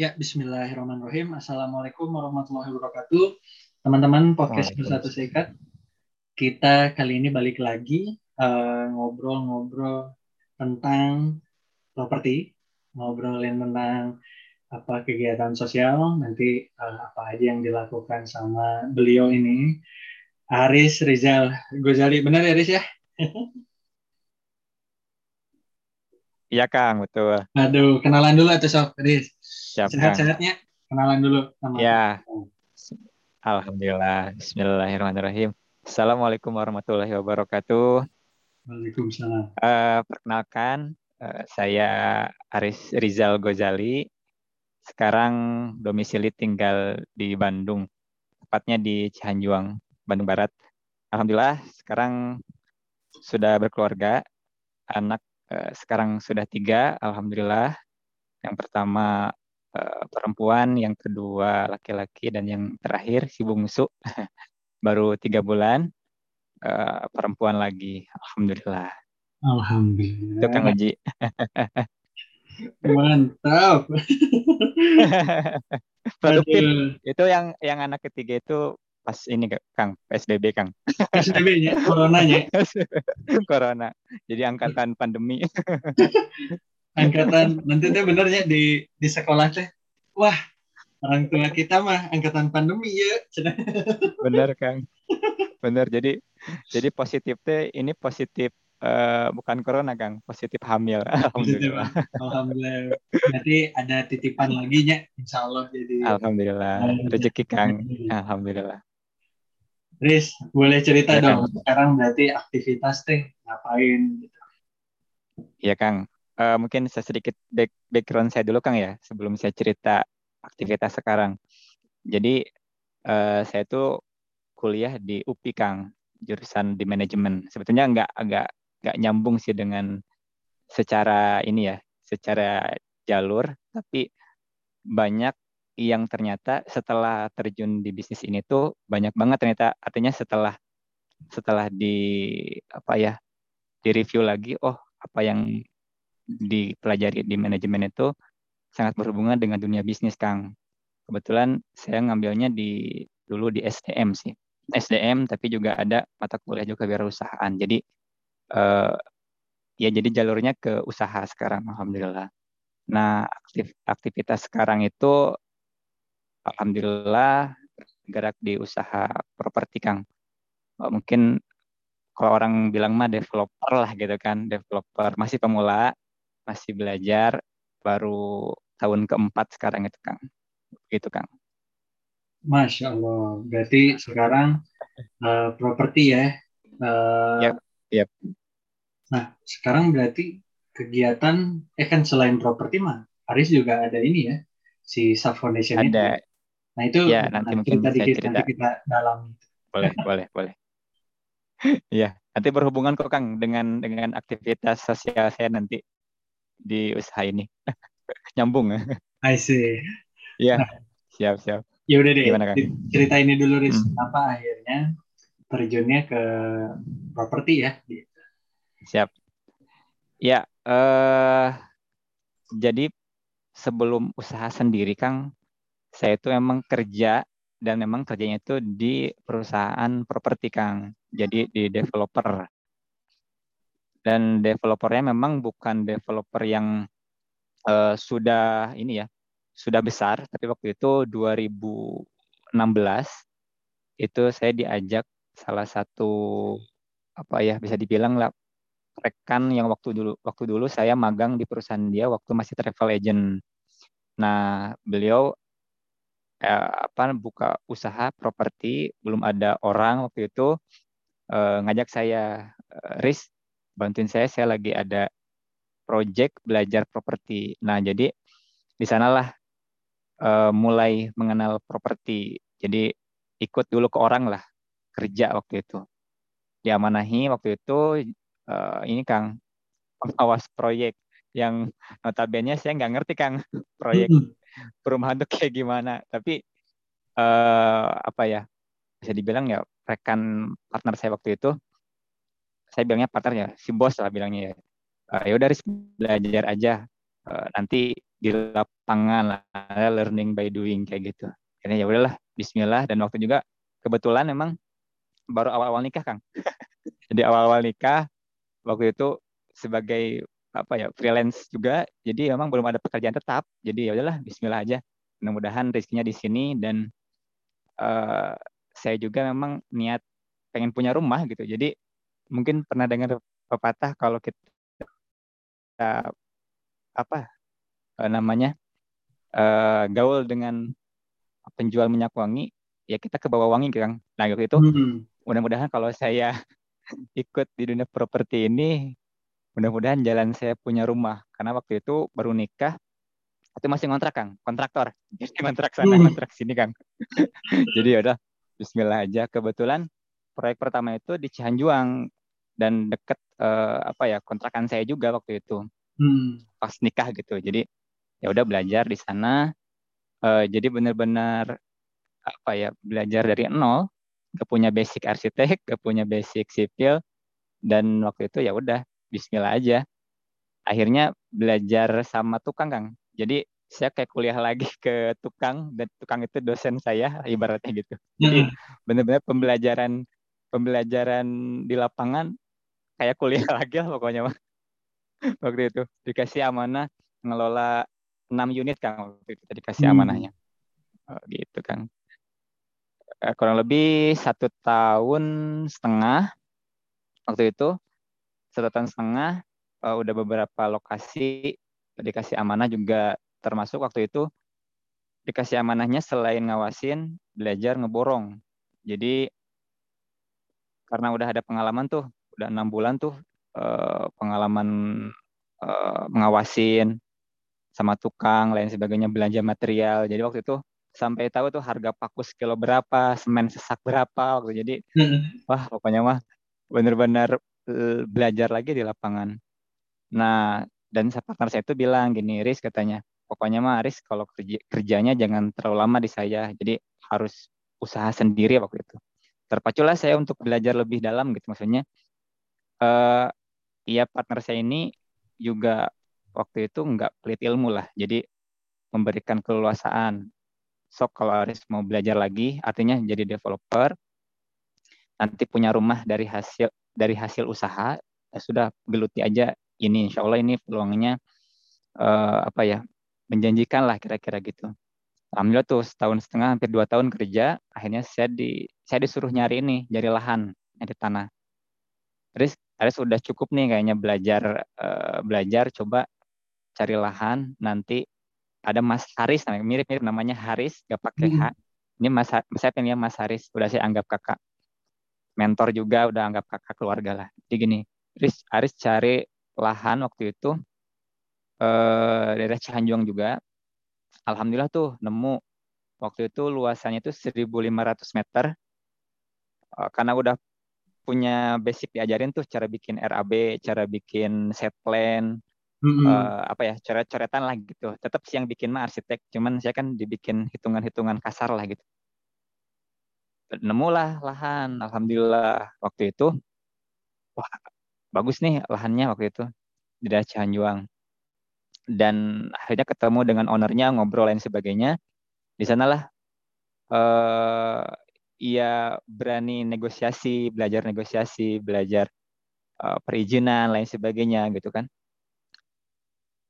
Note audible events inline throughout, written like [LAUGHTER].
Ya, bismillahirrahmanirrahim. Assalamualaikum warahmatullahi wabarakatuh. Teman-teman podcast Bersatu Sekat. Kita kali ini balik lagi eh, ngobrol-ngobrol uh, tentang properti, ngobrolin tentang apa kegiatan sosial, nanti uh, apa aja yang dilakukan sama beliau ini. Aris Rizal Gozali, benar ya Aris ya? Iya Kang, betul. Aduh, kenalan dulu atau Sob, Aris. Sehat-sehatnya kenalan dulu sama Ya. Alhamdulillah. Bismillahirrahmanirrahim. Assalamualaikum warahmatullahi wabarakatuh. Waalaikumsalam. Uh, perkenalkan, uh, saya Aris Rizal Gozali. Sekarang domisili tinggal di Bandung, tepatnya di Cihanjuang, Bandung Barat. Alhamdulillah, sekarang sudah berkeluarga, anak uh, sekarang sudah tiga, Alhamdulillah. Yang pertama uh, perempuan, yang kedua laki-laki, dan yang terakhir si bungsu [LAUGHS] baru tiga bulan uh, perempuan lagi. Alhamdulillah. Alhamdulillah. Itu Kang Haji. Mantap. [LAUGHS] Produktif. Itu yang yang anak ketiga itu pas ini Kang PSBB Kang. PSBB-nya, coronanya. [LAUGHS] Corona. Jadi angkatan pandemi angkatan nanti teh benernya di di sekolah teh wah orang tua kita mah angkatan pandemi ya. [LAUGHS] Bener kang. Bener jadi jadi positif teh ini positif uh, bukan corona kang. Positif hamil [LAUGHS] alhamdulillah. alhamdulillah. Nanti ada titipan lagi nya? Insya Allah jadi. Alhamdulillah. Rezeki kang. Alhamdulillah. Riz, boleh cerita ya, dong. Kang. Sekarang berarti aktivitas teh ngapain gitu? Iya Kang, uh, mungkin saya sedikit back, background saya dulu Kang ya sebelum saya cerita aktivitas sekarang. Jadi uh, saya tuh kuliah di UPI Kang jurusan di manajemen. Sebetulnya nggak agak nggak nyambung sih dengan secara ini ya, secara jalur, tapi banyak yang ternyata setelah terjun di bisnis ini tuh banyak banget ternyata artinya setelah setelah di apa ya di review lagi oh apa yang dipelajari di manajemen itu sangat berhubungan dengan dunia bisnis, Kang. Kebetulan saya ngambilnya di dulu di SDM sih. SDM tapi juga ada mata kuliah juga wirausahaan. Jadi eh, ya jadi jalurnya ke usaha sekarang alhamdulillah. Nah, aktif, aktivitas sekarang itu alhamdulillah gerak di usaha properti Kang. Mungkin kalau orang bilang mah developer lah gitu kan, developer masih pemula masih belajar baru tahun keempat sekarang itu Kang. Gitu Kang. Masya Allah. Berarti sekarang uh, properti ya. Uh, yep, yep. Nah, sekarang berarti kegiatan eh kan selain properti mah Aris juga ada ini ya si Sub Foundation ada. itu. Nah itu ya, nanti mungkin kita dikit cerita. nanti kita dalam. [LAUGHS] Boleh, boleh, boleh. [LAUGHS] Iya, nanti berhubungan kok Kang dengan dengan aktivitas sosial saya nanti di usaha ini. [LAUGHS] Nyambung. I see. Iya, nah, siap, siap. Ya udah deh, Gimana, cerita ini dulu, Riz. Hmm. Apa akhirnya terjunnya ke properti ya? Siap. Ya, eh, jadi sebelum usaha sendiri, Kang, saya itu emang kerja dan memang kerjanya itu di perusahaan properti, Kang. Jadi di developer dan developernya memang bukan developer yang uh, sudah ini ya sudah besar. Tapi waktu itu 2016 itu saya diajak salah satu apa ya bisa dibilang lah rekan yang waktu dulu waktu dulu saya magang di perusahaan dia waktu masih travel agent. Nah, beliau eh, apa buka usaha properti, belum ada orang waktu itu eh, ngajak saya, eh, Riz, bantuin saya saya lagi ada project belajar properti. Nah jadi di sanalah uh, mulai mengenal properti. Jadi ikut dulu ke orang lah kerja waktu itu. Diamanahi waktu itu uh, ini Kang pengawas proyek yang notabene saya nggak ngerti Kang [LAUGHS] proyek perumahan itu kayak gimana. Tapi uh, apa ya bisa dibilang ya rekan partner saya waktu itu saya bilangnya partner ya si bos lah bilangnya ya uh, ya udah belajar aja uh, nanti di lapangan lah, learning by doing kayak gitu. Akhirnya ya udahlah, Bismillah dan waktu juga kebetulan memang baru awal-awal nikah Kang. [LAUGHS] Jadi awal-awal nikah waktu itu sebagai apa ya freelance juga, jadi memang belum ada pekerjaan tetap. Jadi ya udahlah, Bismillah aja. Mudah-mudahan rezekinya di sini dan uh, saya juga memang niat pengen punya rumah gitu. Jadi mungkin pernah dengar pepatah kalau kita apa uh, namanya uh, gaul dengan penjual minyak wangi, ya kita ke bawah wangi kan. Nah gitu itu hmm. mudah-mudahan kalau saya [LAUGHS] ikut di dunia properti ini, mudah-mudahan jalan saya punya rumah. Karena waktu itu baru nikah, itu masih ngontrak kang, kontraktor. [LAUGHS] Jadi kontrak sana, hmm. kontrak sini kang. [LAUGHS] Jadi ya udah Bismillah aja. Kebetulan proyek pertama itu di Cihanjuang dan deket uh, apa ya kontrakan saya juga waktu itu hmm. pas nikah gitu. Jadi ya udah belajar di sana. Uh, jadi benar-benar apa ya belajar dari nol, gak punya basic arsitek, gak punya basic sipil, dan waktu itu ya udah Bismillah aja. Akhirnya belajar sama tukang kang. Jadi saya kayak kuliah lagi [LAUGHS] ke tukang dan tukang itu dosen saya ibaratnya gitu. Jadi hmm. benar-benar pembelajaran pembelajaran di lapangan kayak kuliah [LAUGHS] lagi lah pokoknya mah. waktu itu dikasih amanah ngelola 6 unit kan waktu itu dikasih hmm. amanahnya. Oh, gitu kan. Kurang lebih satu tahun setengah waktu itu satu tahun setengah uh, udah beberapa lokasi dikasih amanah juga termasuk waktu itu dikasih amanahnya selain ngawasin belajar ngeborong jadi karena udah ada pengalaman tuh udah enam bulan tuh eh, pengalaman eh, mengawasin sama tukang lain sebagainya belanja material. Jadi waktu itu sampai tahu tuh harga paku kilo berapa semen sesak berapa waktu. Jadi hmm. wah pokoknya mah bener-bener eh, belajar lagi di lapangan. Nah dan partner saya itu bilang gini Riz katanya pokoknya mah Aris kalau kerja, kerjanya jangan terlalu lama di saya. Jadi harus usaha sendiri waktu itu. Terpaculah saya untuk belajar lebih dalam gitu. Maksudnya uh, iya partner saya ini juga waktu itu nggak pelit ilmu lah jadi memberikan keleluasaan sok kalau Aris mau belajar lagi artinya jadi developer nanti punya rumah dari hasil dari hasil usaha ya sudah geluti aja ini insya Allah ini peluangnya uh, apa ya menjanjikan lah kira-kira gitu. Alhamdulillah tuh setahun setengah hampir dua tahun kerja, akhirnya saya di saya disuruh nyari ini, nyari lahan, nyari tanah. Terus Aris sudah cukup nih kayaknya belajar uh, belajar coba cari lahan nanti ada Mas Haris mirip-mirip namanya Haris gak pakai H. Hmm. Ini Mas saya pengen Mas Haris udah saya anggap kakak. Mentor juga udah anggap kakak keluarga lah. Jadi gini, Aris Aris cari lahan waktu itu eh, daerah Cianjung juga. Alhamdulillah tuh nemu waktu itu luasannya itu 1.500 meter. Eh, karena udah punya basic diajarin tuh cara bikin RAB, cara bikin set plan, mm-hmm. uh, apa ya, cara coretan lah gitu. Tetap sih yang bikin mah arsitek, cuman saya kan dibikin hitungan-hitungan kasar lah gitu. Nemulah lahan, alhamdulillah waktu itu. Wah, bagus nih lahannya waktu itu di daerah Cianjuang dan akhirnya ketemu dengan ownernya ngobrol lain sebagainya di sanalah uh, ia berani negosiasi belajar negosiasi belajar uh, perizinan lain sebagainya gitu kan.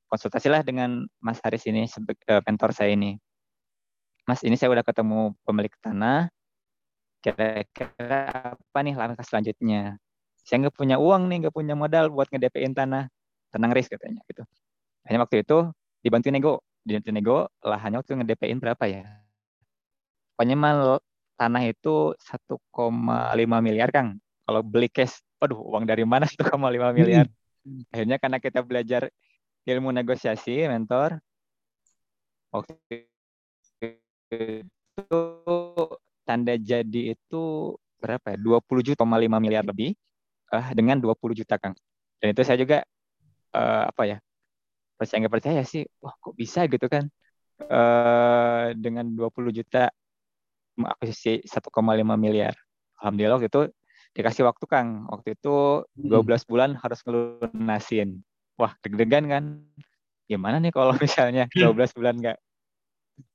Konsultasilah dengan Mas Haris ini uh, mentor saya ini. Mas ini saya udah ketemu pemilik tanah. Kira-kira apa nih langkah selanjutnya? Saya nggak punya uang nih nggak punya modal buat ngedepin tanah. Tenang risk katanya gitu. Hanya waktu itu dibantu nego, dibantu nego lahannya waktu ngedepin berapa ya? Pokoknya mal tanah itu 1,5 miliar Kang. Kalau beli cash, aduh uang dari mana [LAUGHS] 1,5 miliar? Hmm. Akhirnya karena kita belajar ilmu negosiasi, mentor, waktu itu tanda jadi itu berapa ya? 20 juta, 5 miliar lebih uh, dengan 20 juta Kang. Dan itu saya juga uh, apa ya? percaya nggak percaya sih wah kok bisa gitu kan uh, dengan 20 juta akuisisi 1,5 miliar. Alhamdulillah waktu itu dikasih waktu Kang. Waktu itu 12 hmm. bulan harus ngelunasin. Wah deg-degan kan? Gimana nih kalau [LAUGHS] misalnya 12 bulan nggak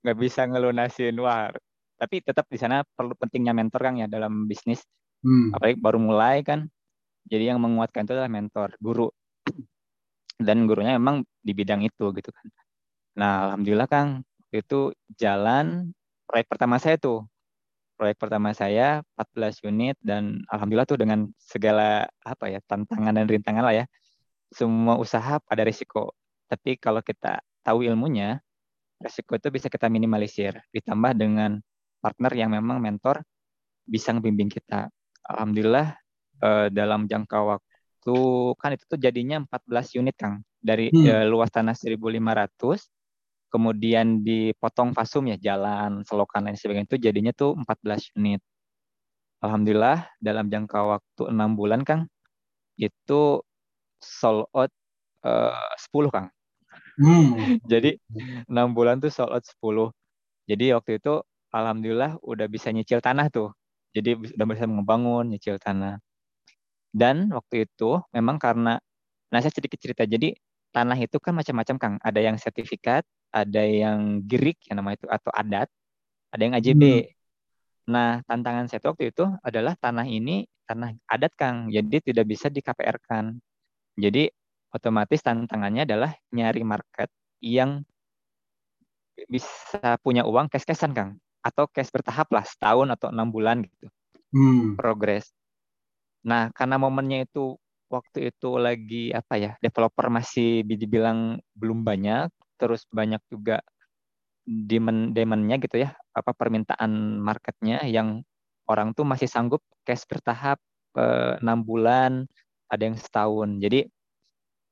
nggak bisa ngelunasin? Wah tapi tetap di sana perlu pentingnya mentor kan ya dalam bisnis. Hmm. apalagi baru mulai kan? Jadi yang menguatkan itu adalah mentor guru. Dan gurunya memang di bidang itu gitu kan. Nah alhamdulillah kang itu jalan proyek pertama saya tuh proyek pertama saya 14 unit dan alhamdulillah tuh dengan segala apa ya tantangan dan rintangan lah ya semua usaha pada risiko tapi kalau kita tahu ilmunya risiko itu bisa kita minimalisir ditambah dengan partner yang memang mentor bisa membimbing kita alhamdulillah eh, dalam jangka waktu kan itu tuh jadinya 14 unit Kang dari hmm. eh, luas tanah 1500 kemudian dipotong fasum ya jalan selokan dan sebagainya itu jadinya tuh 14 unit. Alhamdulillah dalam jangka waktu enam bulan Kang itu sold out uh, 10 Kang. Hmm. [LAUGHS] jadi enam bulan tuh sold out 10 jadi waktu itu alhamdulillah udah bisa nyicil tanah tuh. Jadi udah bisa membangun nyicil tanah. Dan waktu itu memang karena nah saya sedikit cerita. Jadi tanah itu kan macam-macam Kang. Ada yang sertifikat ada yang gerik yang nama itu atau adat, ada yang AJB. Hmm. Nah, tantangan saya waktu itu adalah tanah ini tanah adat Kang, jadi tidak bisa di KPR kan. Jadi otomatis tantangannya adalah nyari market yang bisa punya uang cash-cashan Kang, atau cash bertahap lah setahun atau enam bulan gitu. Hmm. Progres. Nah, karena momennya itu waktu itu lagi apa ya developer masih dibilang belum banyak terus banyak juga demand demandnya gitu ya apa permintaan marketnya yang orang tuh masih sanggup cash bertahap eh, enam bulan ada yang setahun. Jadi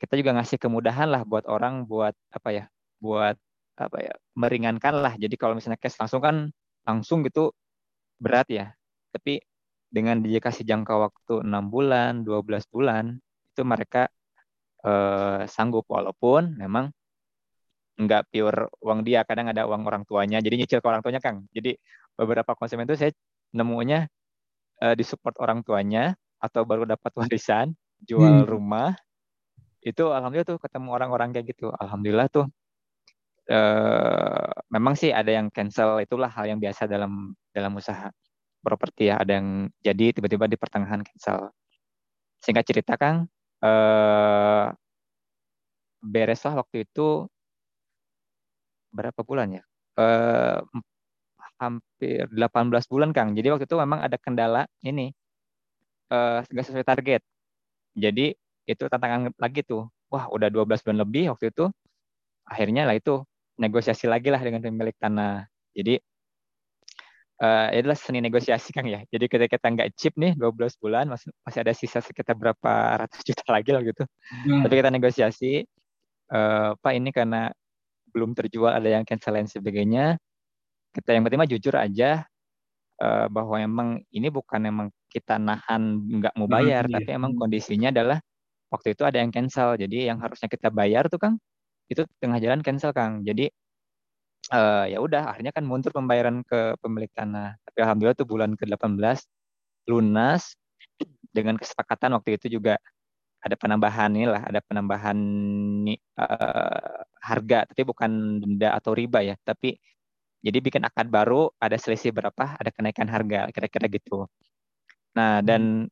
kita juga ngasih kemudahan lah buat orang buat apa ya buat apa ya meringankan lah. Jadi kalau misalnya cash langsung kan langsung gitu berat ya. Tapi dengan dikasih jangka waktu enam bulan 12 bulan itu mereka eh, sanggup. Walaupun memang nggak pure uang dia, kadang ada uang orang tuanya. Jadi nyicil ke orang tuanya, Kang. Jadi beberapa konsumen itu saya nemunya uh, disupport orang tuanya atau baru dapat warisan, jual hmm. rumah. Itu alhamdulillah tuh ketemu orang-orang kayak gitu. Alhamdulillah tuh uh, memang sih ada yang cancel itulah hal yang biasa dalam dalam usaha properti ya. Ada yang jadi tiba-tiba di pertengahan cancel. Singkat cerita, Kang, uh, bereslah waktu itu berapa bulan ya? Uh, hampir 18 bulan Kang. Jadi waktu itu memang ada kendala ini uh, sesuai target. Jadi itu tantangan lagi tuh. Wah, udah 12 bulan lebih waktu itu. Akhirnya lah itu negosiasi lagi lah dengan pemilik tanah. Jadi itu adalah seni negosiasi Kang ya. Jadi ketika kita nggak chip nih 12 bulan masih, masih ada sisa sekitar berapa ratus juta lagi lah gitu. Hmm. Tapi kita negosiasi uh, Pak ini karena belum terjual ada yang cancel dan sebagainya kita yang pertama jujur aja uh, bahwa emang ini bukan emang kita nahan nggak mau bayar hmm, tapi iya. emang kondisinya adalah waktu itu ada yang cancel jadi yang harusnya kita bayar tuh kang itu tengah jalan cancel kang. Jadi uh, ya udah akhirnya kan mundur pembayaran ke pemilik tanah. Tapi alhamdulillah tuh bulan ke 18 lunas dengan kesepakatan waktu itu juga ada penambahan inilah ada penambahan uh, harga tapi bukan denda atau riba ya. Tapi jadi bikin akad baru ada selisih berapa ada kenaikan harga kira-kira gitu. Nah dan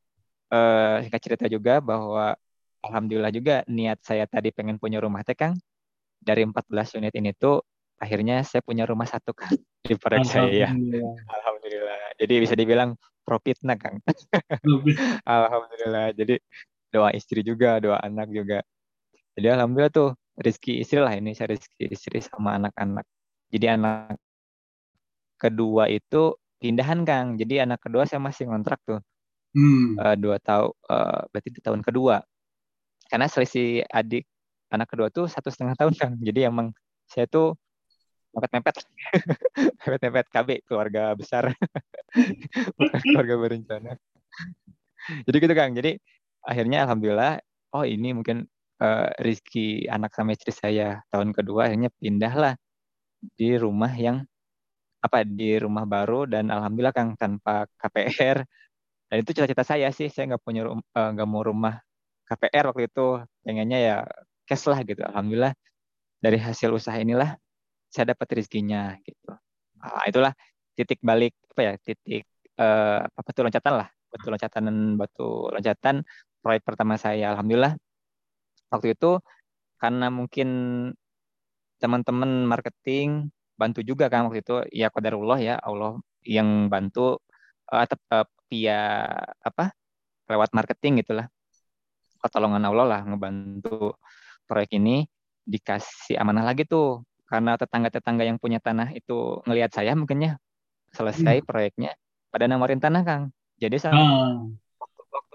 uh, singkat cerita juga bahwa alhamdulillah juga niat saya tadi pengen punya rumah teh Kang. Dari 14 unit ini tuh akhirnya saya punya rumah satu kan [LAUGHS] di proyek saya alhamdulillah. Jadi bisa dibilang profit nah [LAUGHS] Kang alhamdulillah. Jadi doa istri juga, doa anak juga. Jadi alhamdulillah tuh rezeki istri lah ini saya rezeki istri sama anak-anak. Jadi anak kedua itu pindahan Kang. Jadi anak kedua saya masih ngontrak tuh. Hmm. Uh, dua tahun, uh, berarti di tahun kedua. Karena selisih adik anak kedua tuh satu setengah tahun Kang. Jadi emang saya tuh mepet-mepet, [LAUGHS] mepet-mepet KB keluarga besar, [LAUGHS] keluarga berencana. Jadi gitu Kang. Jadi akhirnya alhamdulillah oh ini mungkin uh, rezeki anak sama istri saya tahun kedua akhirnya pindahlah di rumah yang apa di rumah baru dan alhamdulillah Kang tanpa KPR dan itu cita-cita saya sih saya nggak punya uh, nggak mau rumah KPR waktu itu. Pengennya ya cash lah gitu alhamdulillah. Dari hasil usaha inilah saya dapat rezekinya gitu. Nah, itulah titik balik apa ya titik uh, apa tuh loncatan lah. Batu loncatan batu loncatan proyek pertama saya. Alhamdulillah waktu itu karena mungkin teman-teman marketing bantu juga kan waktu itu. Ya qadarullah ya Allah yang bantu uh, uh, via apa lewat marketing gitulah. Pertolongan Allah lah ngebantu proyek ini dikasih amanah lagi tuh. Karena tetangga-tetangga yang punya tanah itu ngelihat saya mungkinnya selesai hmm. proyeknya pada nawarin tanah Kang. Jadi sama hmm.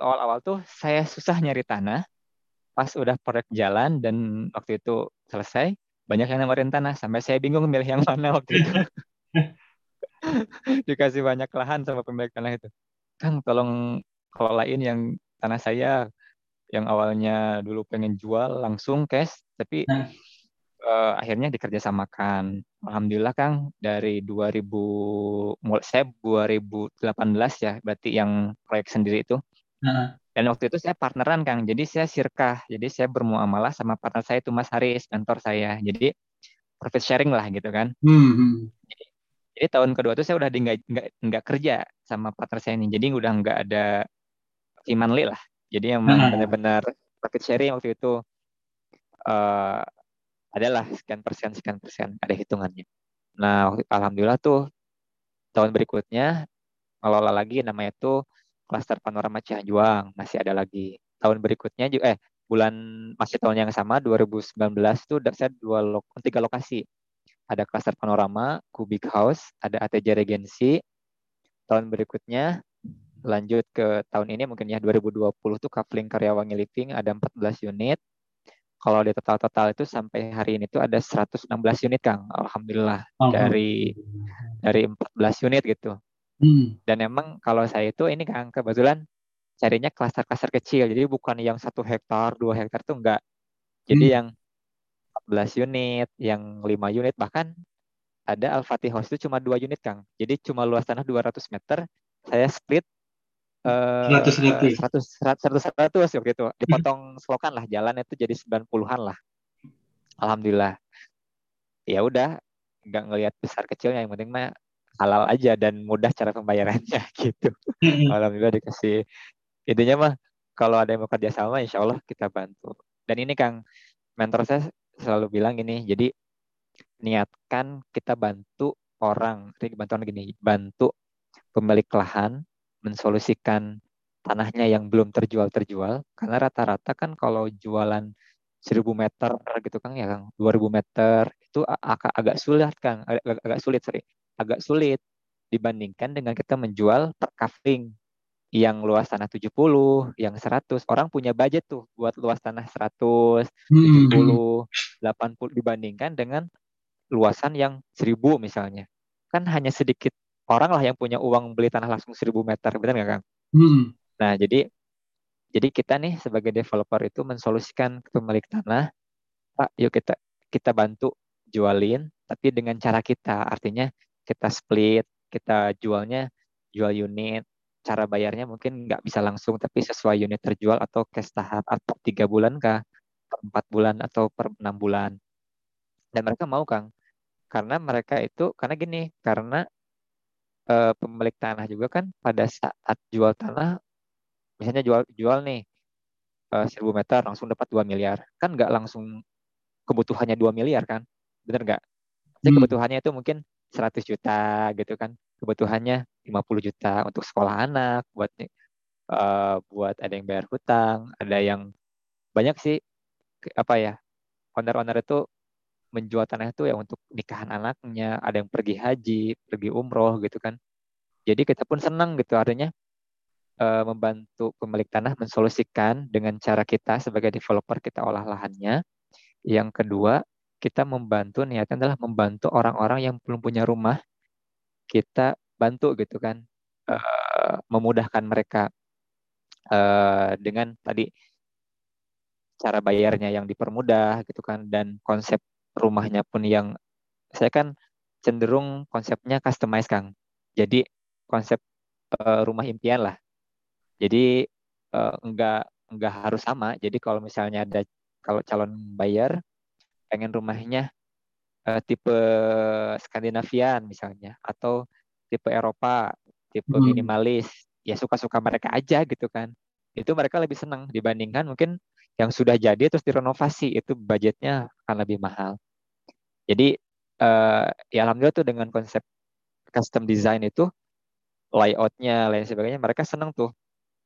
Awal-awal tuh saya susah nyari tanah. Pas udah proyek jalan dan waktu itu selesai banyak yang nawarin tanah. Sampai saya bingung milih yang mana waktu itu. [LAUGHS] Dikasih banyak lahan sama pemilik tanah itu. Kang tolong kelolain yang tanah saya. Yang awalnya dulu pengen jual langsung cash tapi nah. uh, akhirnya dikerjasamakan. Alhamdulillah Kang. Dari 2000 mulai saya 2018 ya berarti yang proyek sendiri itu nah. dan waktu itu saya partneran Kang jadi saya sirkah jadi saya bermuamalah sama partner saya itu Mas Haris kantor saya jadi profit sharing lah gitu kan hmm. hmm. jadi, jadi tahun kedua itu saya udah nggak nggak kerja sama partner saya ini jadi udah nggak ada Imanli lah jadi emang hmm. benar-benar profit sharing waktu itu uh, adalah sekian persen sekian persen ada hitungannya. Nah alhamdulillah tuh tahun berikutnya ngelola lagi namanya tuh klaster panorama Cianjuang masih ada lagi. Tahun berikutnya juga eh bulan masih tahun yang sama 2019 tuh saya dua lo, tiga lokasi. Ada klaster panorama, Kubik House, ada ATJ Regency. Tahun berikutnya lanjut ke tahun ini mungkin ya 2020 tuh Kafling Karyawangi Living ada 14 unit. Kalau di total-total itu sampai hari ini tuh ada 116 unit Kang. Alhamdulillah oh. dari dari 14 unit gitu. Hmm. Dan emang kalau saya itu ini Kang kebetulan carinya klaster-klaster kecil. Jadi bukan yang satu hektar, dua hektar tuh enggak. Jadi hmm. yang 14 unit, yang 5 unit bahkan ada Al-Fatih House itu cuma dua unit Kang. Jadi cuma luas tanah 200 meter. Saya split seratus seratus seratus seratus waktu itu dipotong [LAUGHS] selokan lah jalan itu jadi sembilan puluhan lah alhamdulillah ya udah nggak ngelihat besar kecilnya yang penting mah halal aja dan mudah cara pembayarannya [LAUGHS] gitu. Alhamdulillah dikasih. Intinya mah kalau ada yang mau kerja sama insya Allah kita bantu. Dan ini Kang mentor saya selalu bilang ini jadi niatkan kita bantu orang. Ini bantuan gini bantu pemilik lahan mensolusikan tanahnya yang belum terjual terjual karena rata-rata kan kalau jualan 1000 meter gitu kan ya Kang? 2000 meter itu agak agak sulit kan agak, agak sulit sorry agak sulit dibandingkan dengan kita menjual per yang luas tanah 70, yang 100. Orang punya budget tuh buat luas tanah 100, 70, 80 dibandingkan dengan luasan yang 1000 misalnya. Kan hanya sedikit orang lah yang punya uang beli tanah langsung 1000 meter, benar nggak Kang? Hmm. Nah, jadi jadi kita nih sebagai developer itu mensolusikan pemilik tanah, Pak, yuk kita kita bantu jualin, tapi dengan cara kita, artinya kita split, kita jualnya jual unit, cara bayarnya mungkin nggak bisa langsung, tapi sesuai unit terjual atau cash tahap atau tiga bulan kah, per empat bulan atau per enam bulan. Dan mereka mau Kang, karena mereka itu karena gini, karena uh, pemilik tanah juga kan pada saat jual tanah, misalnya jual jual nih uh, 1000 meter langsung dapat 2 miliar, kan nggak langsung kebutuhannya 2 miliar kan, bener nggak? Jadi hmm. kebutuhannya itu mungkin 100 juta gitu kan, kebutuhannya 50 juta untuk sekolah anak, buat uh, buat ada yang bayar hutang, ada yang banyak sih apa ya owner-owner itu menjual tanah itu ya untuk nikahan anaknya, ada yang pergi haji, pergi umroh gitu kan. Jadi kita pun senang gitu artinya uh, membantu pemilik tanah mensolusikan dengan cara kita sebagai developer kita olah lahannya. Yang kedua, kita membantu niatnya adalah membantu orang-orang yang belum punya rumah. Kita bantu gitu kan uh, memudahkan mereka uh, dengan tadi cara bayarnya yang dipermudah gitu kan dan konsep rumahnya pun yang saya kan cenderung konsepnya customize Kang. Jadi konsep uh, rumah impian lah. Jadi uh, enggak enggak harus sama. Jadi kalau misalnya ada kalau calon bayar pengen rumahnya uh, tipe Skandinavian misalnya atau tipe Eropa, tipe hmm. minimalis, ya suka-suka mereka aja gitu kan. Itu mereka lebih senang dibandingkan mungkin yang sudah jadi terus direnovasi itu budgetnya akan lebih mahal. Jadi uh, ya alhamdulillah tuh dengan konsep custom design itu layoutnya lain sebagainya mereka senang tuh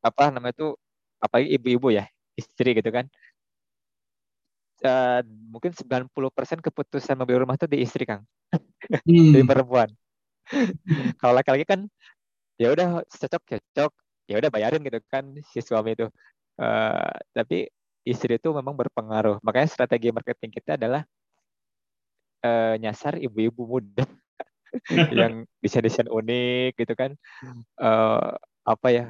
apa namanya tuh apa ibu-ibu ya istri gitu kan uh, mungkin 90% keputusan membeli rumah tuh di istri Kang. Hmm. di perempuan. Kalau laki-laki kan ya udah cocok cocok. Ya udah bayarin gitu kan si suami itu. Uh, tapi istri itu memang berpengaruh. Makanya strategi marketing kita adalah uh, nyasar ibu-ibu muda [LAUGHS] yang bisa desain unik gitu kan. Uh, apa ya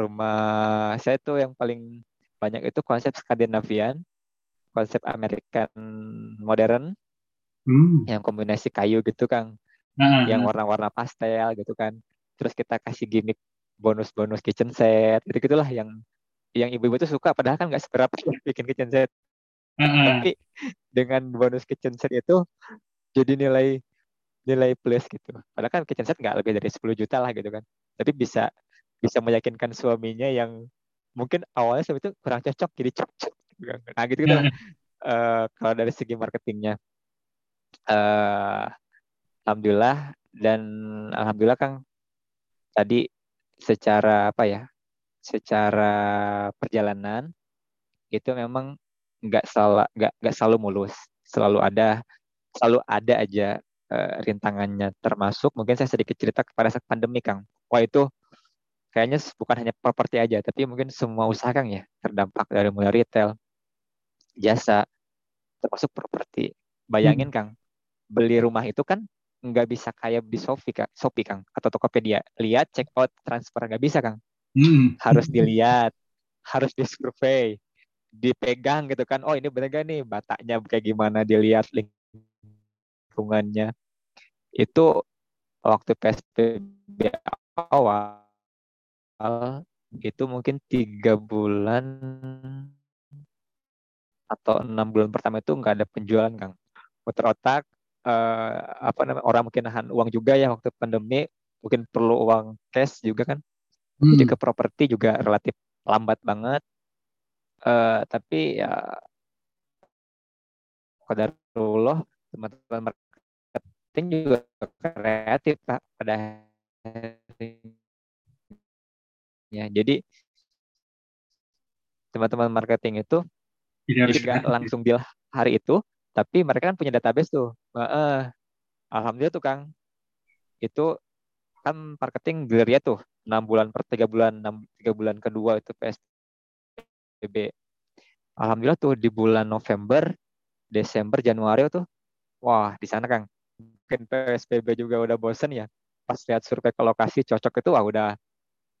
rumah saya tuh yang paling banyak itu konsep Skandinavian konsep American modern hmm. yang kombinasi kayu gitu kang nah, yang warna-warna pastel gitu kan terus kita kasih gimmick bonus-bonus kitchen set gitu gitulah yang yang ibu-ibu tuh suka padahal kan nggak seberapa [LAUGHS] bikin kitchen set tapi dengan bonus kitchen set itu jadi nilai nilai plus gitu. Padahal kan kitchen set nggak lebih dari 10 juta lah gitu kan. Tapi bisa bisa meyakinkan suaminya yang mungkin awalnya suami itu kurang cocok jadi cocok. Nah gitu gitu. uh, kalau dari segi marketingnya, uh, alhamdulillah. Dan alhamdulillah Kang tadi secara apa ya, secara perjalanan itu memang nggak salah nggak nggak selalu mulus, selalu ada selalu ada aja uh, rintangannya. Termasuk mungkin saya sedikit cerita kepada saat pandemi Kang. Wah itu kayaknya bukan hanya properti aja tapi mungkin semua usaha Kang ya terdampak dari mulai retail, jasa termasuk properti. Bayangin hmm. Kang, beli rumah itu kan nggak bisa kayak di Shopee Kang, Shopee Kang atau Tokopedia. Lihat check out transfer nggak bisa Kang. Hmm. Harus dilihat, harus disurvey, dipegang gitu kan. Oh ini bener gak nih bataknya kayak gimana dilihat lingkungannya itu waktu PSBB awal itu mungkin tiga bulan atau enam bulan pertama itu nggak ada penjualan kang. Muter otak eh, apa namanya orang mungkin nahan uang juga ya waktu pandemi mungkin perlu uang cash juga kan. Hmm. jadi ke properti juga relatif lambat banget. Eh, tapi ya Allah teman-teman marketing juga kreatif pak pada ya jadi teman-teman marketing itu jadi nggak langsung deal hari itu tapi mereka kan punya database tuh. Uh, alhamdulillah tuh kang. Itu kan marketing gelar tuh. Enam bulan per tiga bulan enam tiga bulan kedua itu psbb alhamdulillah tuh di bulan November Desember Januari tuh wah di sana Kang. Mungkin PSBB juga udah bosen ya. Pas lihat survei ke lokasi cocok itu wah udah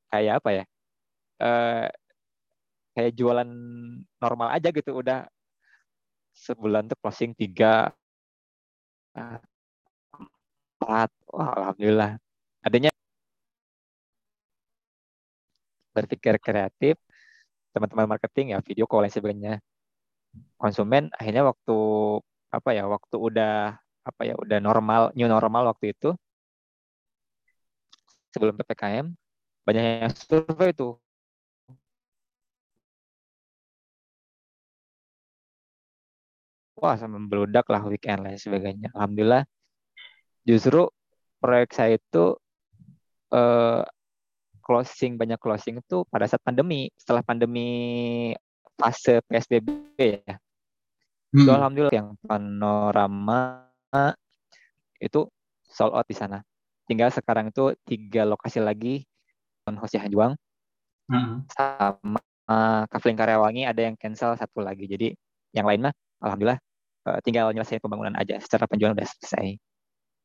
kayak apa ya? Eh, kayak jualan normal aja gitu udah. Sebulan tuh closing tiga. Empat. Wah alhamdulillah. Adanya berpikir kreatif teman-teman marketing ya video call dan sebagainya konsumen akhirnya waktu apa ya waktu udah apa ya udah normal new normal waktu itu sebelum ppkm banyak yang survei itu wah sama beludak lah weekend lah sebagainya alhamdulillah justru proyek saya itu eh, closing banyak closing itu pada saat pandemi setelah pandemi fase psbb ya Hmm. Itu alhamdulillah yang panorama itu sold out di sana. Tinggal sekarang itu tiga lokasi lagi non Hosea Hanjuang hmm. sama Kavling Karyawangi ada yang cancel satu lagi. Jadi yang lain mah alhamdulillah uh, tinggal nyelesain pembangunan aja. Secara penjualan udah selesai.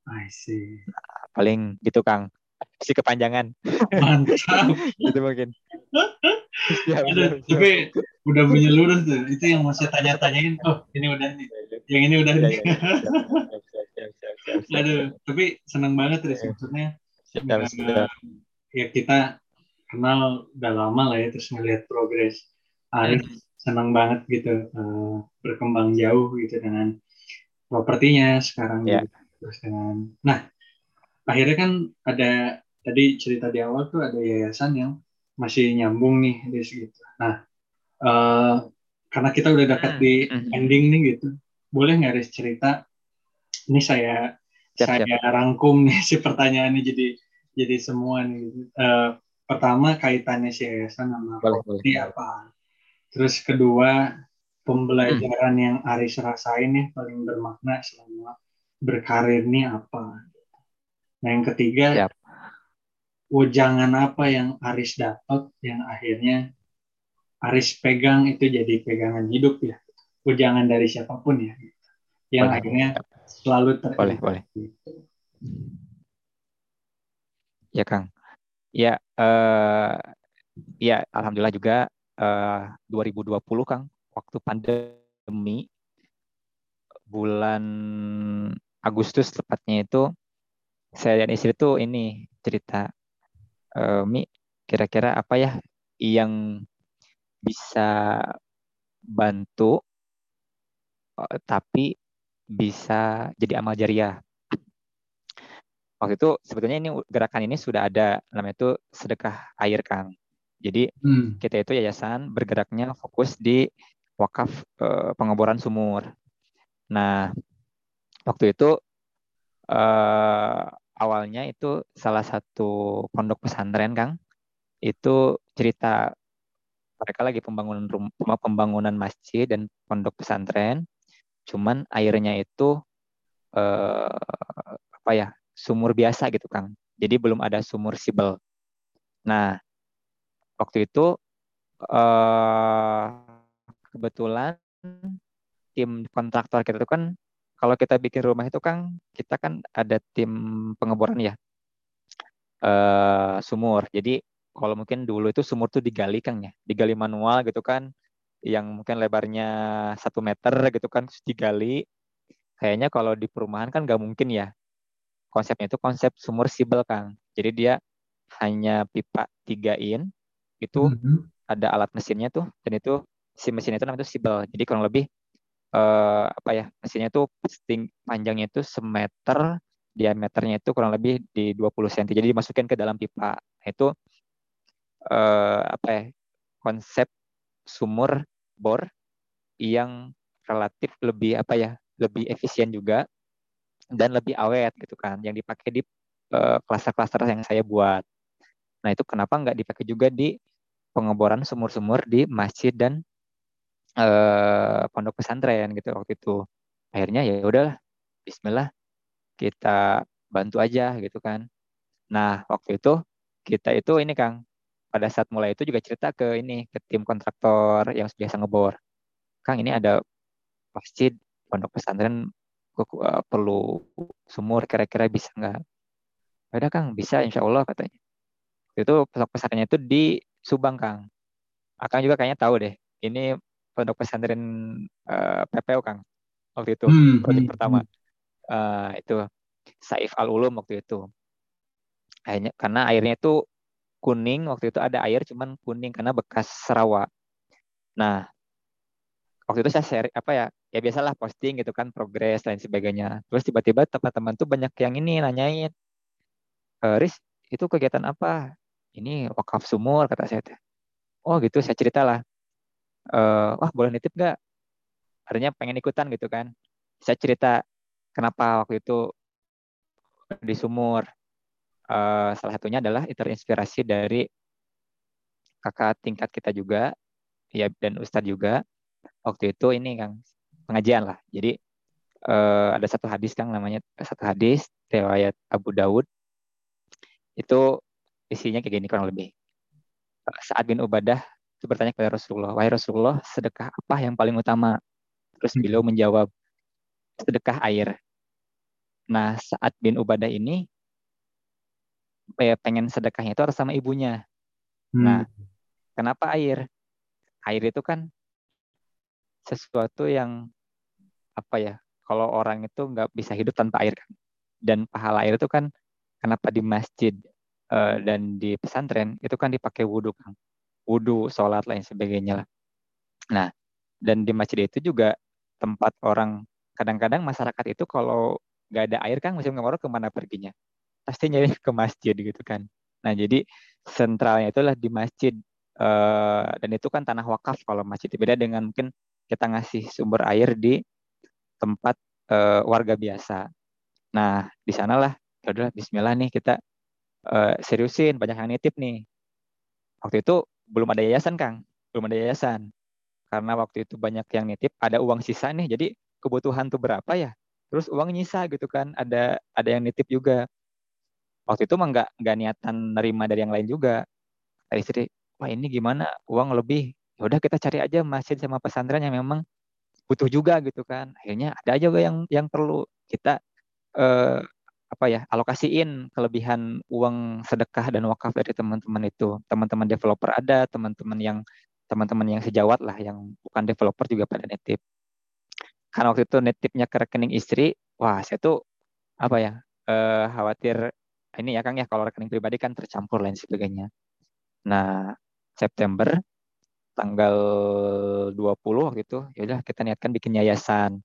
I see. Nah, paling gitu Kang. Si kepanjangan. Mantap. [LAUGHS] itu mungkin. [LAUGHS] ya, Aduh, tapi udah punya lurus tuh. Itu yang saya tanya-tanyain. Oh, ini udah nih. Yang ini udah nih. [LAUGHS] Aduh, tapi senang banget terus maksudnya. Uh, ya kita kenal udah lama lah ya terus melihat progres Arif senang banget gitu uh, berkembang jauh gitu dengan propertinya sekarang yeah. juga terus dengan nah akhirnya kan ada tadi cerita di awal tuh ada yayasan yang masih nyambung nih di segitu nah uh, karena kita udah dekat hmm. di hmm. ending nih gitu boleh nggak Riz cerita ini saya siap, saya siap. rangkum nih si pertanyaannya jadi jadi semua nih gitu. uh, pertama kaitannya si yayasan sama properti apa terus kedua pembelajaran hmm. yang Aris rasain nih paling bermakna selama berkarir nih apa? Nah yang ketiga, Siap. apa yang Aris dapat yang akhirnya Aris pegang itu jadi pegangan hidup ya. jangan dari siapa pun ya. Yang boleh. akhirnya selalu terjadi. Boleh, boleh. Ya Kang. Ya, uh, ya Alhamdulillah juga uh, 2020 Kang waktu pandemi bulan Agustus tepatnya itu saya dan istri tuh ini cerita e, Mi kira-kira apa ya yang bisa bantu eh, tapi bisa jadi amal jariah. Waktu itu sebetulnya ini gerakan ini sudah ada namanya itu sedekah air Kang. Jadi hmm. kita itu yayasan bergeraknya fokus di wakaf eh, pengeboran sumur. Nah, waktu itu eh, awalnya itu salah satu pondok pesantren, Kang, itu cerita mereka lagi pembangunan rumah, pembangunan masjid dan pondok pesantren, cuman airnya itu eh, apa ya sumur biasa gitu, Kang. Jadi belum ada sumur sibel. Nah, waktu itu eh, kebetulan tim kontraktor kita itu kan kalau kita bikin rumah itu kan kita kan ada tim pengeboran ya uh, sumur. Jadi kalau mungkin dulu itu sumur tuh digali kan ya, digali manual gitu kan, yang mungkin lebarnya satu meter gitu kan terus digali. Kayaknya kalau di perumahan kan nggak mungkin ya. Konsepnya itu konsep sumur sibel kang. Jadi dia hanya pipa tiga in itu mm -hmm. ada alat mesinnya tuh dan itu si mesin itu namanya itu sibel. Jadi kurang lebih uh, apa ya mesinnya itu sting, panjangnya itu semeter, diameternya itu kurang lebih di 20 cm. Jadi dimasukin ke dalam pipa. Itu uh, apa ya konsep sumur bor yang relatif lebih apa ya lebih efisien juga dan lebih awet gitu kan yang dipakai di klaster-klaster uh, yang saya buat. Nah itu kenapa nggak dipakai juga di pengeboran sumur-sumur di masjid dan eh, pondok pesantren gitu waktu itu. Akhirnya ya udahlah Bismillah kita bantu aja gitu kan. Nah waktu itu kita itu ini Kang pada saat mulai itu juga cerita ke ini ke tim kontraktor yang biasa ngebor. Kang ini ada masjid pondok pesantren uh, perlu sumur kira-kira bisa nggak? Ada Kang bisa insya Allah katanya. Itu pondok pesantrennya itu di Subang Kang. Akang juga kayaknya tahu deh. Ini pondok pesantren uh, eh, PPO Kang waktu itu hmm, project hmm, pertama. hmm. Uh, itu Saif Al Ulum waktu itu. Akhirnya karena airnya itu kuning waktu itu ada air cuman kuning karena bekas serawa nah waktu itu saya share apa ya ya biasalah posting gitu kan progres dan sebagainya. Terus tiba-tiba teman-teman tuh banyak yang ini nanyain e, Riz itu kegiatan apa ini wakaf sumur kata saya oh gitu saya ceritalah. Uh, wah boleh nitip nggak? Artinya pengen ikutan gitu kan. Saya cerita kenapa waktu itu di sumur. Uh, salah satunya adalah terinspirasi dari kakak tingkat kita juga ya dan ustadz juga. Waktu itu ini kang pengajian lah. Jadi uh, ada satu hadis kang namanya satu hadis riwayat Abu Daud itu isinya kayak gini kurang lebih saat bin Ubadah itu bertanya kepada Rasulullah, wahai Rasulullah, sedekah apa yang paling utama? Terus hmm. beliau menjawab, sedekah air. Nah, saat bin Ubadah ini pengen sedekahnya itu harus sama ibunya. Hmm. Nah, kenapa air? Air itu kan sesuatu yang apa ya? Kalau orang itu nggak bisa hidup tanpa air kan. Dan pahala air itu kan kenapa di masjid uh, dan di pesantren itu kan dipakai wudhu kan wudhu, sholat lain sebagainya lah. Nah, dan di masjid itu juga tempat orang kadang-kadang masyarakat itu kalau nggak ada air kan musim kemarau ke mana perginya? Pasti nyari ke masjid gitu kan. Nah, jadi sentralnya itulah di masjid uh, dan itu kan tanah wakaf kalau masjid beda dengan mungkin kita ngasih sumber air di tempat uh, warga biasa. Nah, di sanalah ya bismillah nih kita uh, seriusin banyak yang nitip nih. Waktu itu belum ada yayasan, Kang. Belum ada yayasan. Karena waktu itu banyak yang nitip, ada uang sisa nih. Jadi kebutuhan tuh berapa ya? Terus uang nyisa gitu kan. Ada ada yang nitip juga. Waktu itu mah nggak nggak niatan nerima dari yang lain juga. Dari istri, wah ini gimana? Uang lebih. Ya udah kita cari aja masjid sama pesantren yang memang butuh juga gitu kan. Akhirnya ada aja yang yang perlu kita eh, apa ya alokasiin kelebihan uang sedekah dan wakaf dari teman-teman itu. Teman-teman developer ada teman-teman yang teman-teman yang sejawat lah yang bukan developer juga pada nitip karena waktu itu nitipnya ke rekening istri wah saya tuh apa ya eh, khawatir ini ya Kang ya kalau rekening pribadi kan tercampur lain sebagainya. Nah September tanggal 20 waktu itu ya udah kita niatkan bikin yayasan.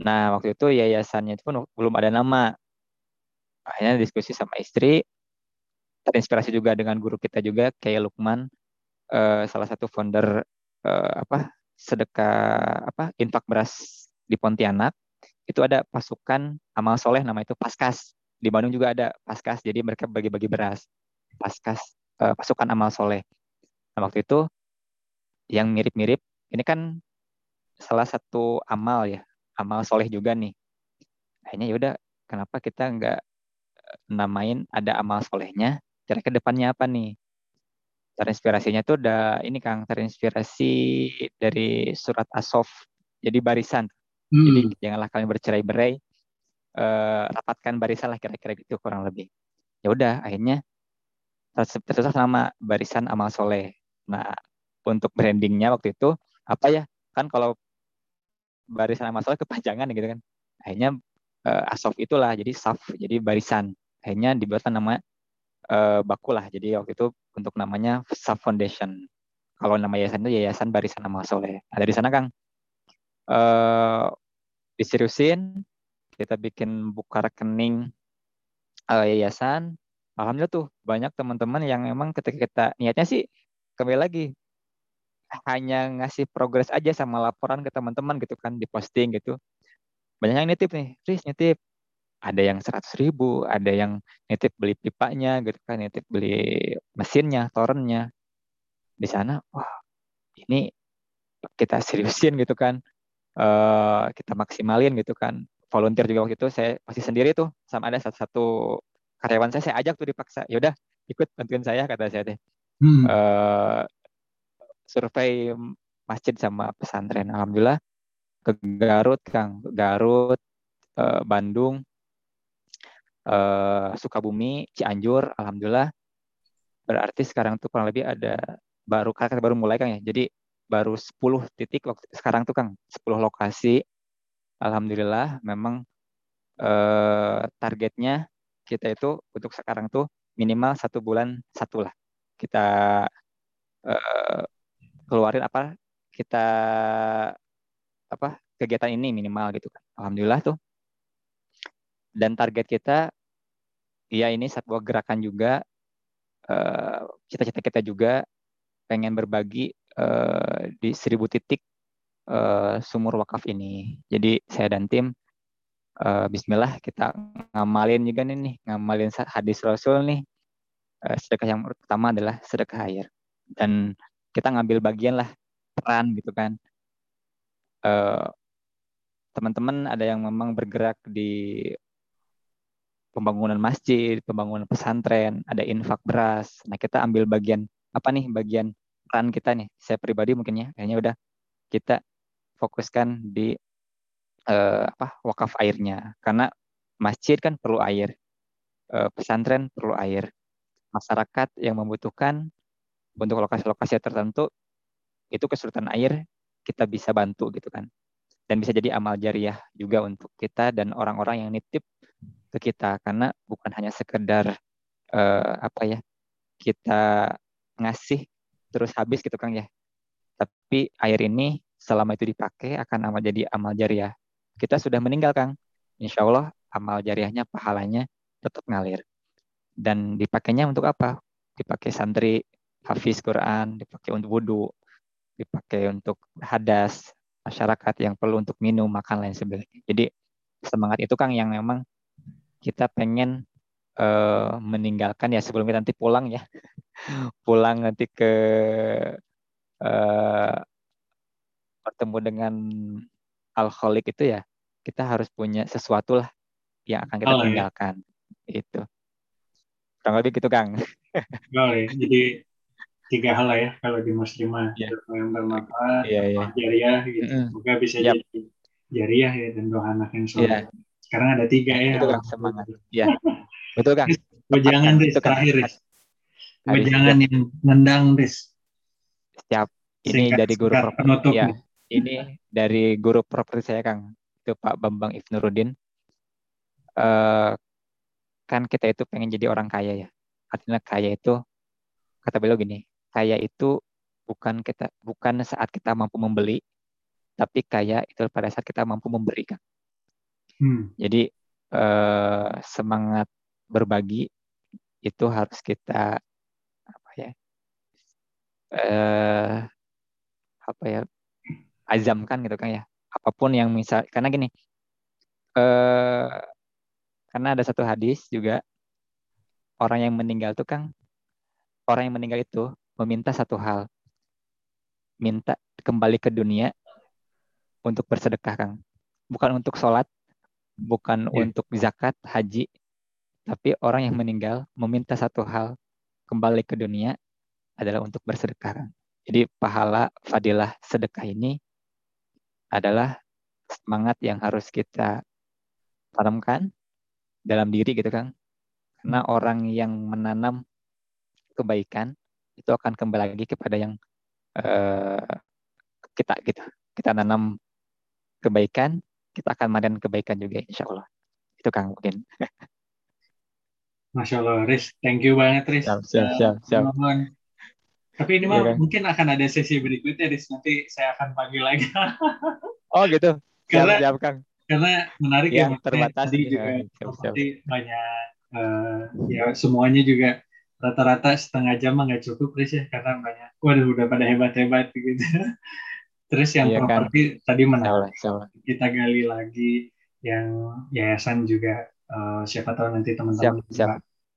Nah, waktu itu yayasannya itu pun belum ada nama akhirnya diskusi sama istri. Terinspirasi juga dengan guru kita juga kayak Lukman. Uh, salah satu founder uh, apa sedekah apa infak beras di Pontianak. Itu ada pasukan amal soleh nama itu Paskas. Di Bandung juga ada Paskas jadi mereka bagi-bagi beras. Paskas uh, pasukan amal soleh. Nah, waktu itu yang mirip-mirip ini kan salah satu amal ya amal soleh juga nih. Akhirnya yaudah kenapa kita nggak namain ada amal solehnya. Kira ke depannya apa nih? Terinspirasinya tuh udah ini Kang terinspirasi dari surat Asof jadi barisan. Hmm. jadi janganlah kalian bercerai-berai uh, rapatkan barisan lah kira-kira gitu kurang lebih. Ya udah akhirnya tersusah sama barisan amal soleh. Nah untuk brandingnya waktu itu apa ya? Kan kalau barisan amal soleh kepanjangan gitu kan. Akhirnya uh, asof itulah jadi saf jadi barisan akhirnya dibuatkan nama uh, baku lah. Jadi waktu itu untuk namanya Sub Foundation. Kalau nama yayasan itu Yayasan Barisan Amal Soleh. Ada di sana Kang. Uh, diseriusin, kita bikin buka rekening uh, yayasan. Alhamdulillah tuh banyak teman-teman yang memang ketika kita niatnya sih kembali lagi hanya ngasih progres aja sama laporan ke teman-teman gitu kan di posting gitu. Banyak yang nitip nih, Riz nitip ada yang seratus ribu, ada yang nitip beli pipanya gitu kan, nitip beli mesinnya, torennya. Di sana, wah ini kita seriusin gitu kan, uh, kita maksimalin gitu kan. Volunteer juga waktu itu saya masih sendiri tuh, sama ada satu-satu karyawan saya saya ajak tuh dipaksa, yaudah ikut bantuin saya kata saya teh. Hmm. Uh, survei masjid sama pesantren, alhamdulillah ke Garut Kang, Garut, uh, Bandung, uh, Sukabumi, Cianjur, alhamdulillah. Berarti sekarang tuh kurang lebih ada baru kakak baru mulai Kang ya. Jadi baru 10 titik sekarang tuh Kang, 10 lokasi. Alhamdulillah memang uh, targetnya kita itu untuk sekarang tuh minimal satu bulan satu lah kita uh, keluarin apa kita kegiatan ini minimal gitu kan. Alhamdulillah tuh. Dan target kita ya ini sebuah gerakan juga eh, cita-cita kita juga pengen berbagi uh, di seribu titik uh, sumur wakaf ini. Jadi saya dan tim Bismillah kita ngamalin juga nih, nih ngamalin hadis Rasul nih. Uh, sedekah yang pertama adalah sedekah air. Dan kita ngambil bagian lah peran gitu kan teman-teman ada yang memang bergerak di pembangunan masjid, pembangunan pesantren, ada infak beras. Nah, kita ambil bagian apa nih bagian peran kita nih. Saya pribadi mungkin ya, kayaknya udah kita fokuskan di uh, apa wakaf airnya karena masjid kan perlu air, uh, pesantren perlu air, masyarakat yang membutuhkan untuk lokasi-lokasi tertentu itu kesulitan air kita bisa bantu gitu kan dan bisa jadi amal jariah juga untuk kita dan orang-orang yang nitip ke kita karena bukan hanya sekedar uh, apa ya kita ngasih terus habis gitu Kang ya Tapi air ini selama itu dipakai akan amal jadi amal jariah. Kita sudah meninggal, Kang. Insya Allah amal jariahnya, pahalanya tetap ngalir. Dan dipakainya untuk apa? Dipakai santri, hafiz Quran, dipakai untuk wudhu, dipakai untuk hadas, masyarakat yang perlu untuk minum, makan, lain sebagainya. Jadi semangat itu, Kang, yang memang kita pengen uh, meninggalkan. Ya sebelum kita nanti pulang ya. [LAUGHS] Pulang nanti ke uh, bertemu dengan alkoholik itu ya kita harus punya sesuatu lah yang akan kita oh, tinggalkan. Ya. itu kurang lebih gitu kang. Boleh jadi tiga hal lah ya kalau di muslimah yeah. yang bermanfaat yeah, yeah. jariah gitu. Mm semoga bisa yep. jadi jariah ya dan doa anak yang soleh. Yeah. sekarang ada tiga ya. Itu kang. Semangat. Ya [LAUGHS] betul kang. Jangan Riz. Terakhir Riz. Jangan yang nendang Riz. Setiap ini dari guru properti ya ini dari guru properti saya Kang. Itu Pak Bambang Ibnurudin uh, kan kita itu pengen jadi orang kaya ya. Artinya kaya itu kata beliau gini kaya itu bukan kita bukan saat kita mampu membeli tapi kaya itu pada saat kita mampu memberikan hmm. jadi uh, semangat berbagi itu harus kita apa ya uh, apa ya azamkan gitu kan ya apa pun yang misal karena gini eh karena ada satu hadis juga orang yang meninggal itu kan orang yang meninggal itu meminta satu hal minta kembali ke dunia untuk bersedekah kang bukan untuk sholat bukan yeah. untuk zakat haji tapi orang yang meninggal meminta satu hal kembali ke dunia adalah untuk bersedekah kang jadi pahala fadilah sedekah ini adalah semangat yang harus kita tanamkan dalam diri gitu kan. Karena orang yang menanam kebaikan itu akan kembali lagi kepada yang uh, kita gitu. Kita nanam kebaikan, kita akan manen kebaikan juga insya Allah. Itu Kang mungkin. [LAUGHS] Masya Allah, Riz. Thank you banget, Riz. Siap, siap, siap. siap. Tapi ini iya mah kan? mungkin akan ada sesi berikutnya, Riz. Nanti saya akan panggil lagi. [LAUGHS] oh gitu. Siap, karena, siap, Kang. Karena menarik ya, ya terbatas. Tadi juga ya, siap, siap. banyak, uh, ya semuanya juga rata-rata setengah jam nggak cukup, Riz ya. Karena banyak, waduh udah pada hebat-hebat gitu. [LAUGHS] Terus yang iya, properti kan? tadi menarik. Kita gali lagi yang yayasan juga, uh, siapa tahu nanti teman-teman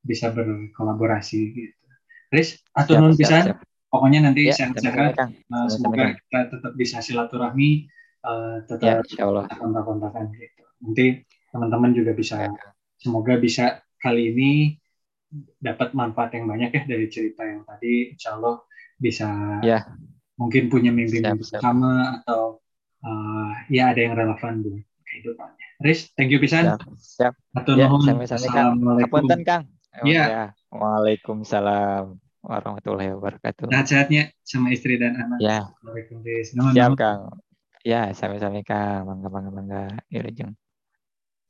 bisa berkolaborasi gitu. Riz, atau non pisan. Pokoknya nanti ya, sehat-sehat. Uh, semoga kita tetap bisa silaturahmi, uh, tetap ya, kontak-kontakan gitu. Nanti teman-teman juga bisa, ya. semoga bisa kali ini dapat manfaat yang banyak ya dari cerita yang tadi. Insya Allah bisa ya. mungkin punya mimpi-mimpi sama atau uh, ya ada yang relevan buat kehidupannya. Riz, thank you pisan. Siap. siap. Atau ya, Assalamualaikum. Kang. Ya. ya. Waalaikumsalam warahmatullahi wabarakatuh. Sehat-sehatnya sama istri dan anak. Ya. Siap Kang. Ya, sampai-sampai Kang. Mangga, mangga, mangga. Ya,